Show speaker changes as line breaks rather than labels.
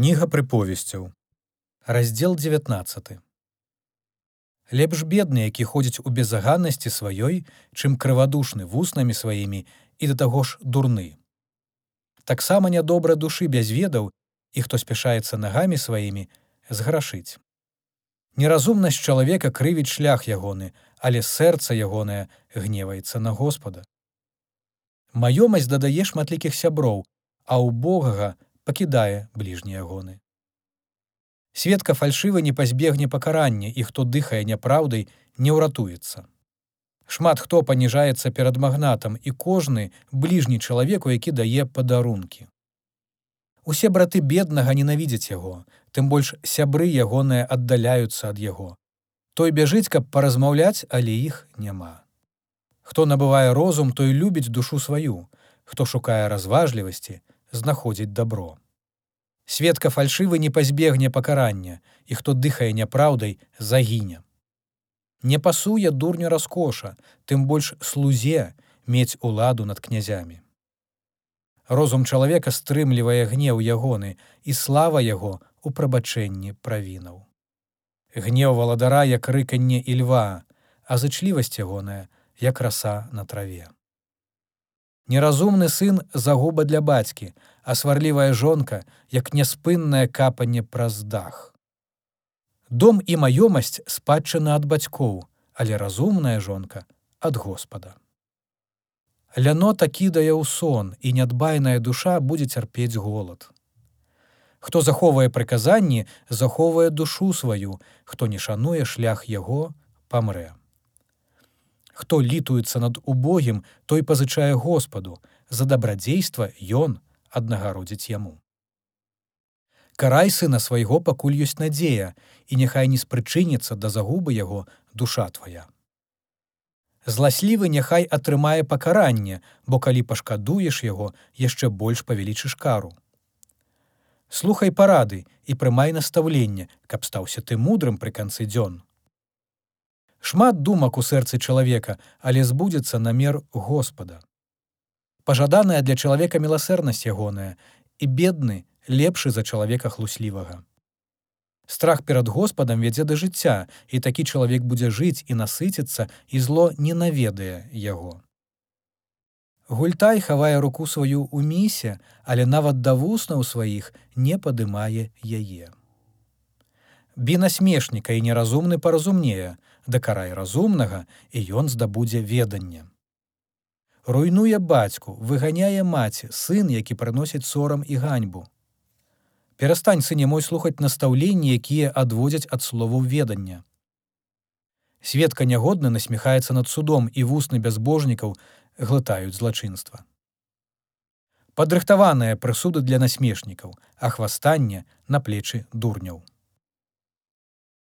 Кніга прыповесцяў. Раздзел 19. Лепш бедны, які ходзіць у безаганнасці сваёй, чым крывадушны вуснамі сваімі і да таго ж дурны. Таксама нядобра душы без ведаў і хто спяшаецца нагамі сваімі зграшыць. Неразумнасць чалавека крывіць шлях ягоны, але сэрца ягонае гневаецца на Господа. Маёмасць дадае шматлікіх сяброў, а ў Богага пакідае бліжнія гоны. Светка фальшывы не пазбегне пакарання і хто дыхае няпраўдай, не ўратуецца. Шмат хто паніжаецца перад магнатам і кожны бліжні чалавеку, які дае падарункі. Усе браты беднага ненавідзяць яго, тым больш сябры ягоныя аддаляюцца ад яго. Той бяжыць, каб паразмаўляць, але іх няма. Хто набывае розум, той любіць душу сваю, хто шукае разважлівасці, знаходзіць добро. Светка фальшывы не пазбегне пакарання, і хто дыхае няпраўдай, загіне. Не пасуе дурню раскоша, тым больш слузе мець уладу над князямі. Розум чалавека стрымлівае гнеў ягоны і слава яго у прабачэнні правінаў. Гнеў валадара як рыканне і льва, а зычлівасць ягоная, як раса на траве. Неразумны сын загуба для бацькі, а сварлівая жонка, як няспыннае капанне праз дах. Дом і маёмасць спадчына ад бацькоў, але разумная жонка ад Господа. Лянота кідае ў сон, і нядбайная душа будзе цярпець голад. Хто захоўвае прыказанні, захоўвае душу сваю, хто не шануе шлях яго, памрэ. Хто літуецца над убогім, той пазычае Господу, за дабрадзейства ён аднагародзіць яму. Карай сына свайго пакуль ёсць надзея, і няхай не спрычыніцца да загубы яго душа твая. Зласлівы няхай атрымае пакаранне, бо калі пашкадуеш яго, яшчэ больш павялічыш кару. Слухай парады і прымай настаўленне, каб стаўся ты мудрым пры канцы дзён. Шмат думак у сэрцы чалавека, але збудзецца намер Господа. Пажаданая для чалавека міласэрнасць ягоная, і бедны лепшы за чалавека хлуслівага. Страх перад Господам вядзе да жыцця, і такі чалавек будзе жыць і насыціцца, і зло не наведае яго. Гультай хавае руку сваю ў місе, але нават да вуснаў сваіх не падымае яе. Бі насмешніка і неразумны паразумнее, дакарай разумнага, і ён здабудзе веданне. Руйнуе бацьку, выганяе маці, сын, які прыносіць сорам і ганьбу. Перастань сыне мой слухаць настаўленні, якія адводзяць ад словаў ведання. Светка нягодна насміхаецца над судом і вусны бязбожнікаў глытаюць злачынства. Падрыхтаваныя прысуды для насмешнікаў, а хвастанне на плечы дурняў.